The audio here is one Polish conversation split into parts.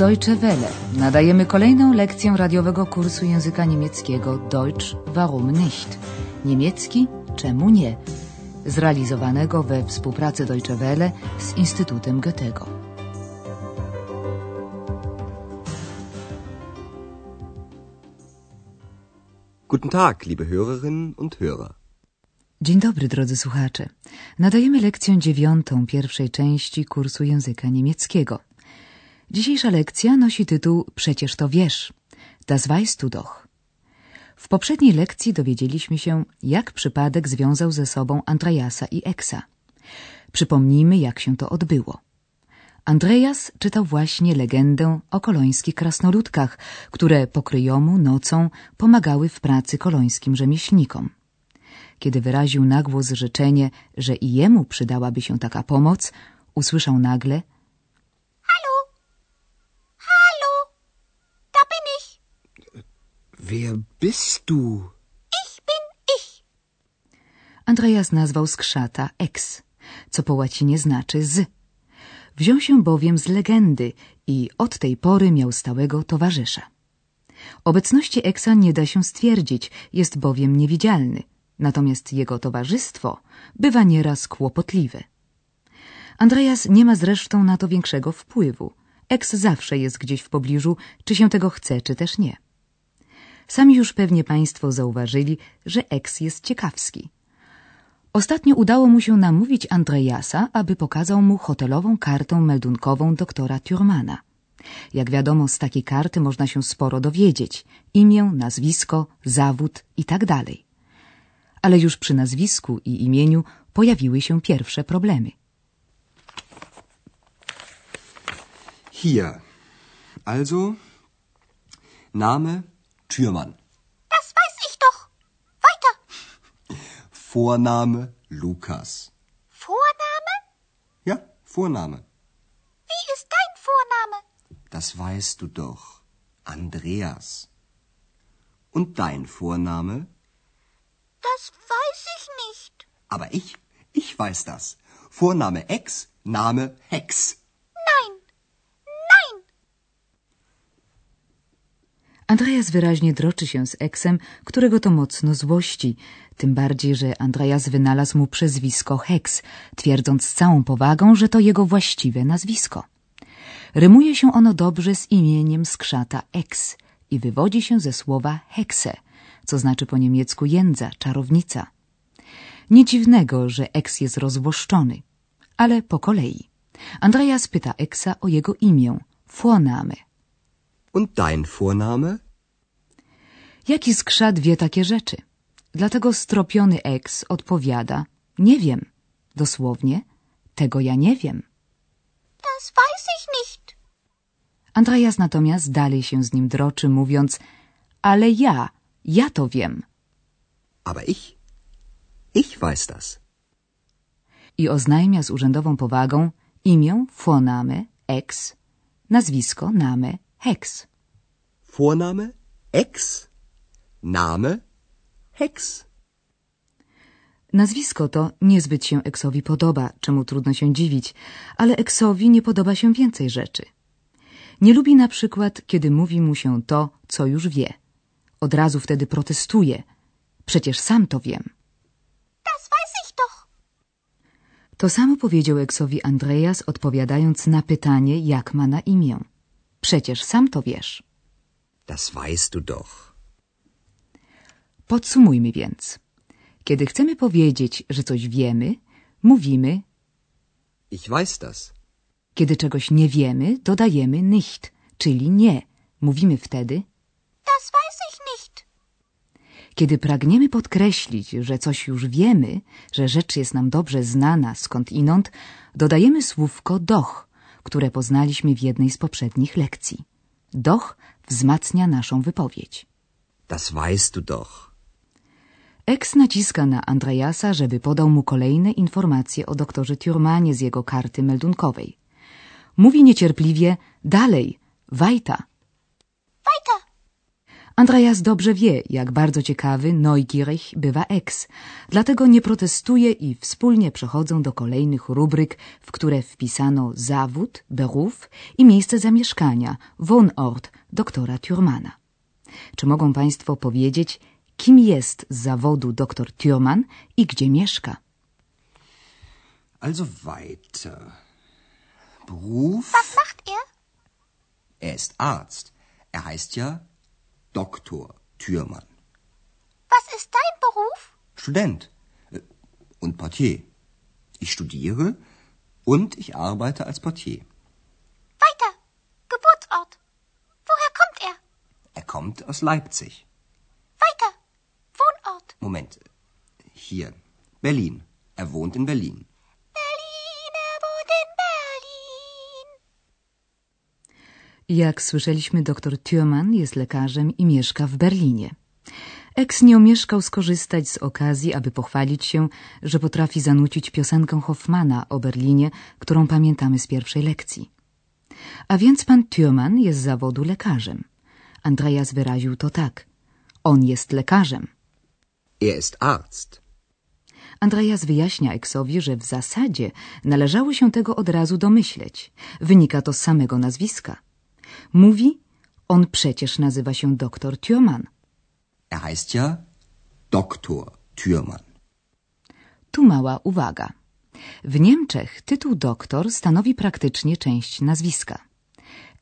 Deutsche Welle. Nadajemy kolejną lekcję radiowego kursu języka niemieckiego Deutsch warum nicht? Niemiecki czemu nie? Zrealizowanego we współpracy Deutsche Welle z Instytutem Goethego. Guten Tag, liebe Hörerinnen und Hörer. Dzień dobry, drodzy słuchacze. Nadajemy lekcję dziewiątą pierwszej części kursu języka niemieckiego. Dzisiejsza lekcja nosi tytuł Przecież to wiesz. Das weißt du doch. W poprzedniej lekcji dowiedzieliśmy się, jak przypadek związał ze sobą Andreasa i Eksa. Przypomnijmy, jak się to odbyło. Andreas czytał właśnie legendę o kolońskich krasnoludkach, które pokryjomu nocą pomagały w pracy kolońskim rzemieślnikom. Kiedy wyraził nagłos życzenie, że i jemu przydałaby się taka pomoc, usłyszał nagle Hallo? Hallo? Da bin ich. Wer bist du? Ich bin ich. Andreas nazwał skrzata ex, co po łacinie znaczy z. Wziął się bowiem z legendy i od tej pory miał stałego towarzysza. Obecności Eksa nie da się stwierdzić, jest bowiem niewidzialny, natomiast jego towarzystwo bywa nieraz kłopotliwe. Andreas nie ma zresztą na to większego wpływu. Eks zawsze jest gdzieś w pobliżu, czy się tego chce, czy też nie. Sami już pewnie Państwo zauważyli, że Eks jest ciekawski. Ostatnio udało mu się namówić Andreasa, aby pokazał mu hotelową kartę meldunkową doktora Thurmana. Jak wiadomo, z takiej karty można się sporo dowiedzieć. Imię, nazwisko, zawód i tak. Ale już przy nazwisku i imieniu pojawiły się pierwsze problemy. Hier. Also, Name Türmann. Das weiß ich doch. Weiter. Vorname Lukas. Vorname? Ja, Vorname. Wie ist dein Vorname? Das weißt du doch. Andreas. Und dein Vorname? Das weiß ich nicht. Aber ich, ich weiß das. Vorname Ex, Name Hex. Andreas wyraźnie droczy się z Eksem, którego to mocno złości, tym bardziej, że Andreas wynalazł mu przezwisko Hex, twierdząc z całą powagą, że to jego właściwe nazwisko. Rymuje się ono dobrze z imieniem skrzata Ex i wywodzi się ze słowa hexe, co znaczy po niemiecku jędza, czarownica. Nie dziwnego, że Ex jest rozwłoszczony, ale po kolei. Andreas pyta Eksa o jego imię, Vorname. Und dein Vorname? Jaki skrzat wie takie rzeczy? Dlatego stropiony eks odpowiada: Nie wiem. Dosłownie, tego ja nie wiem. Das weiß ich nicht. Andreas natomiast dalej się z nim droczy, mówiąc: Ale ja, ja to wiem. Aber ich, ich weiß das. I oznajmia z urzędową powagą imię Vorname ex, nazwisko Name Hex. Vorname Ex, Name Hex. Nazwisko to niezbyt się Eksowi podoba, czemu trudno się dziwić, ale Eksowi nie podoba się więcej rzeczy. Nie lubi na przykład, kiedy mówi mu się to, co już wie. Od razu wtedy protestuje. Przecież sam to wiem. Das weiß ich doch. To samo powiedział Eksowi Andreas, odpowiadając na pytanie, jak ma na imię. Przecież sam to wiesz. Das weißt du doch. Podsumujmy więc. Kiedy chcemy powiedzieć, że coś wiemy, mówimy, Ich weiß das. kiedy czegoś nie wiemy, dodajemy nicht, czyli nie. Mówimy wtedy, Das weiß ich nicht. kiedy pragniemy podkreślić, że coś już wiemy, że rzecz jest nam dobrze znana skąd inąd, dodajemy słówko doch, które poznaliśmy w jednej z poprzednich lekcji. Doch wzmacnia naszą wypowiedź. Das weißt du doch. Eks naciska na Andreasa, żeby podał mu kolejne informacje o doktorze Thurmanie z jego karty meldunkowej. Mówi niecierpliwie dalej, wajta. Andreas dobrze wie, jak bardzo ciekawy, neugierig bywa ex, dlatego nie protestuje i wspólnie przechodzą do kolejnych rubryk, w które wpisano zawód, beruf i miejsce zamieszkania, Wohnort doktora Thürmana. Czy mogą Państwo powiedzieć, kim jest z zawodu dr Thürmann i gdzie mieszka? Also weiter. Beruf? Was macht er? Er ist Arzt. Er heißt ja Doktor Thürmann. Was ist dein Beruf? Student äh, und Portier. Ich studiere und ich arbeite als Portier. Weiter. Geburtsort. Woher kommt er? Er kommt aus Leipzig. Weiter. Wohnort. Moment. Hier. Berlin. Er wohnt in. Berlin, Jak słyszeliśmy, dr Thürmann jest lekarzem i mieszka w Berlinie. Eks nie omieszkał skorzystać z okazji, aby pochwalić się, że potrafi zanucić piosenkę Hoffmana o Berlinie, którą pamiętamy z pierwszej lekcji. A więc pan Thürmann jest z zawodu lekarzem. Andreas wyraził to tak. On jest lekarzem. Er ist Arzt. Andreas wyjaśnia Eksowi, że w zasadzie należało się tego od razu domyśleć. Wynika to z samego nazwiska. Mówi, on przecież nazywa się doktor Thürmann. Er heißt ja Doktor Thürmann. Tu mała uwaga. W Niemczech tytuł doktor stanowi praktycznie część nazwiska.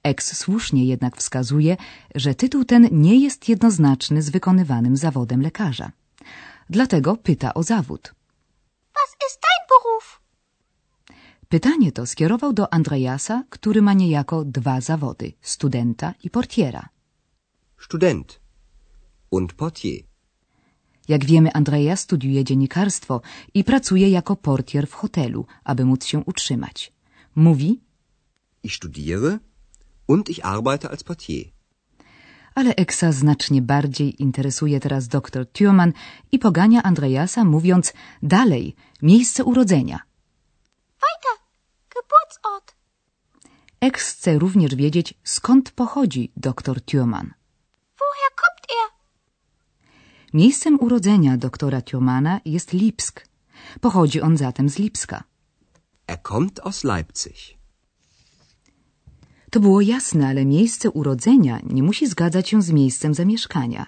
Eks słusznie jednak wskazuje, że tytuł ten nie jest jednoznaczny z wykonywanym zawodem lekarza. Dlatego pyta o zawód. Was ist dein Beruf? Pytanie to skierował do Andreasa, który ma niejako dwa zawody studenta i portiera. Student und Portier. Jak wiemy, Andreas studiuje dziennikarstwo i pracuje jako portier w hotelu, aby móc się utrzymać. Mówi, Ich studiere und ich arbeite als Portier. ale Eksa znacznie bardziej interesuje teraz dr Thürmann i pogania Andreasa, mówiąc dalej, miejsce urodzenia. Weiter. Geburtsort. Eks chce również wiedzieć, skąd pochodzi dr Thürmann. Woher kommt er? Miejscem urodzenia doktora Thürmana jest Lipsk. Pochodzi on zatem z Lipska. Er kommt aus Leipzig. To było jasne, ale miejsce urodzenia nie musi zgadzać się z miejscem zamieszkania.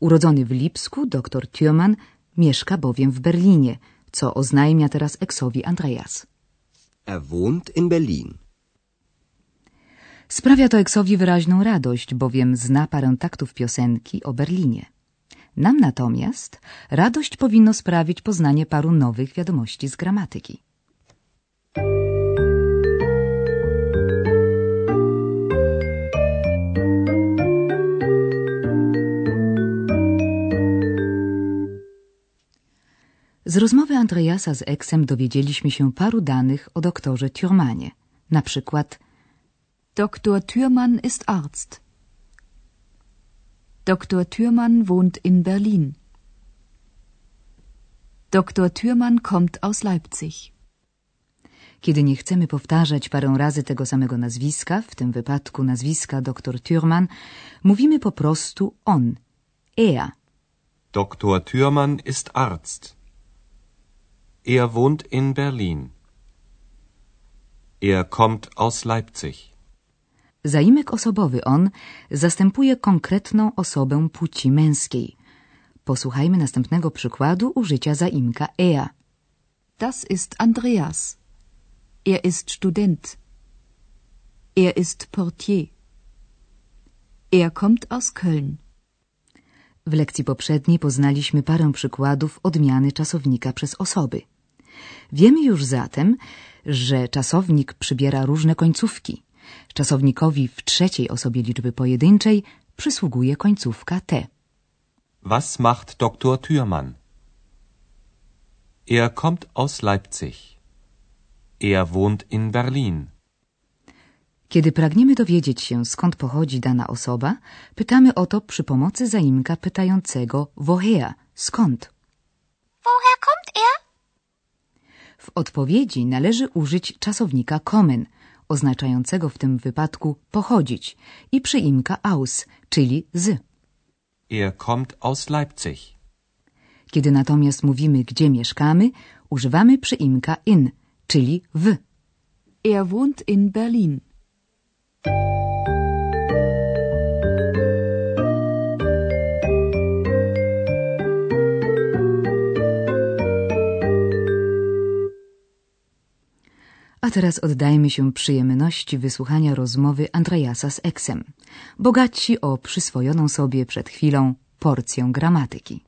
Urodzony w Lipsku, dr Thürmann mieszka bowiem w Berlinie, co oznajmia teraz Eksowi Andreas. Er wohnt in Berlin. Sprawia to Eksowi wyraźną radość, bowiem zna parę taktów piosenki o Berlinie. Nam natomiast radość powinno sprawić poznanie paru nowych wiadomości z gramatyki. Z rozmowy Andreasa z Eksem dowiedzieliśmy się paru danych o doktorze Thürmanie. Na przykład Dr. Thürmann ist Arzt. Dr. Thürmann wohnt in Berlin. Dr. Thürmann kommt aus Leipzig. Kiedy nie chcemy powtarzać parę razy tego samego nazwiska, w tym wypadku nazwiska dr Thürmann, mówimy po prostu on, er. Dr. Thürmann ist Arzt. Er wohnt in Berlin. Er kommt aus Leipzig. Zaimek osobowy on zastępuje konkretną osobę płci męskiej. Posłuchajmy następnego przykładu użycia zaimka er. Das ist Andreas. Er ist Student. Er ist Portier. Er kommt aus Köln. W lekcji poprzedniej poznaliśmy parę przykładów odmiany czasownika przez osoby. Wiemy już zatem, że czasownik przybiera różne końcówki. Czasownikowi w trzeciej osobie liczby pojedynczej przysługuje końcówka T. Was macht Dr. Thürmann? Er kommt aus Leipzig. Er wohnt in Berlin. Kiedy pragniemy dowiedzieć się, skąd pochodzi dana osoba, pytamy o to przy pomocy zaimka pytającego woher, skąd. Woher kommt? W odpowiedzi należy użyć czasownika kommen, oznaczającego w tym wypadku pochodzić, i przyimka aus, czyli z. Er kommt aus Leipzig. Kiedy natomiast mówimy, gdzie mieszkamy, używamy przyimka in, czyli w. Er wohnt in Berlin. A teraz oddajmy się przyjemności wysłuchania rozmowy Andreasa z Eksem, bogaci o przyswojoną sobie przed chwilą porcję gramatyki.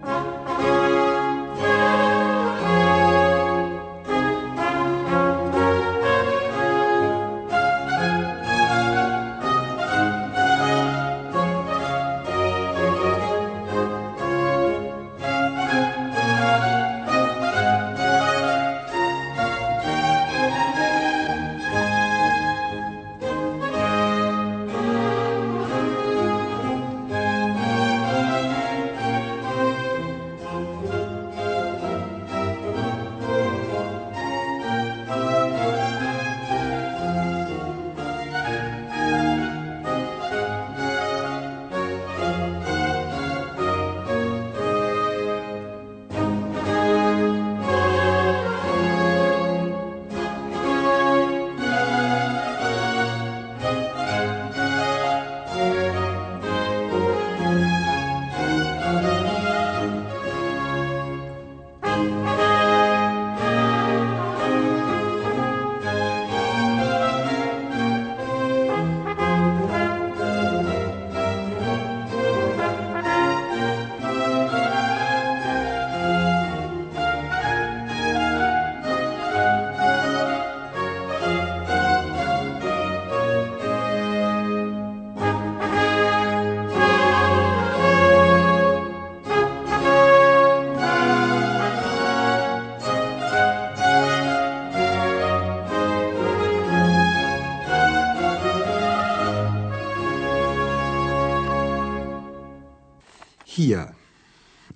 Hier.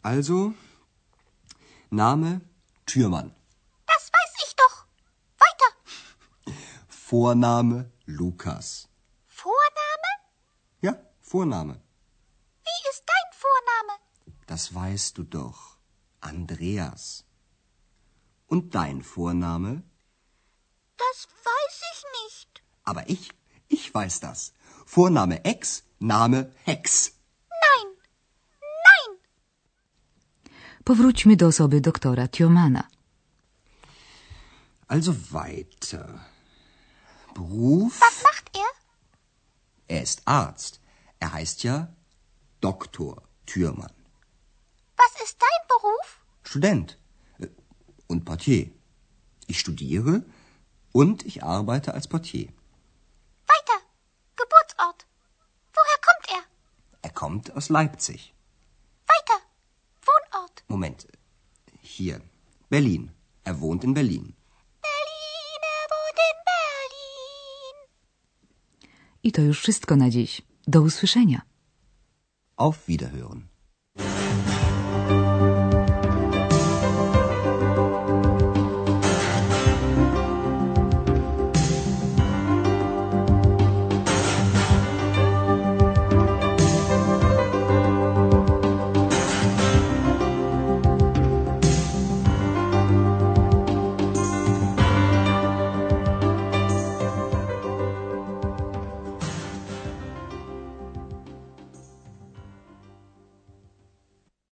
Also, Name Türmann. Das weiß ich doch. Weiter. Vorname Lukas. Vorname? Ja, Vorname. Wie ist dein Vorname? Das weißt du doch. Andreas. Und dein Vorname? Das weiß ich nicht. Aber ich, ich weiß das. Vorname Ex, Name Hex. Powróćmy do osoby doktora Thiomana. Also weiter. Beruf? Was macht er? Er ist Arzt. Er heißt ja Doktor Thürmann. Was ist dein Beruf? Student äh, und Portier. Ich studiere und ich arbeite als Portier. Weiter. Geburtsort. Woher kommt er? Er kommt aus Leipzig. Moment. Hier. Berlin. Er wohnt in Berlin. Berlin, er wohnt in Berlin. I to już wszystko na dziś. Do usłyszenia. Auf Wiederhören.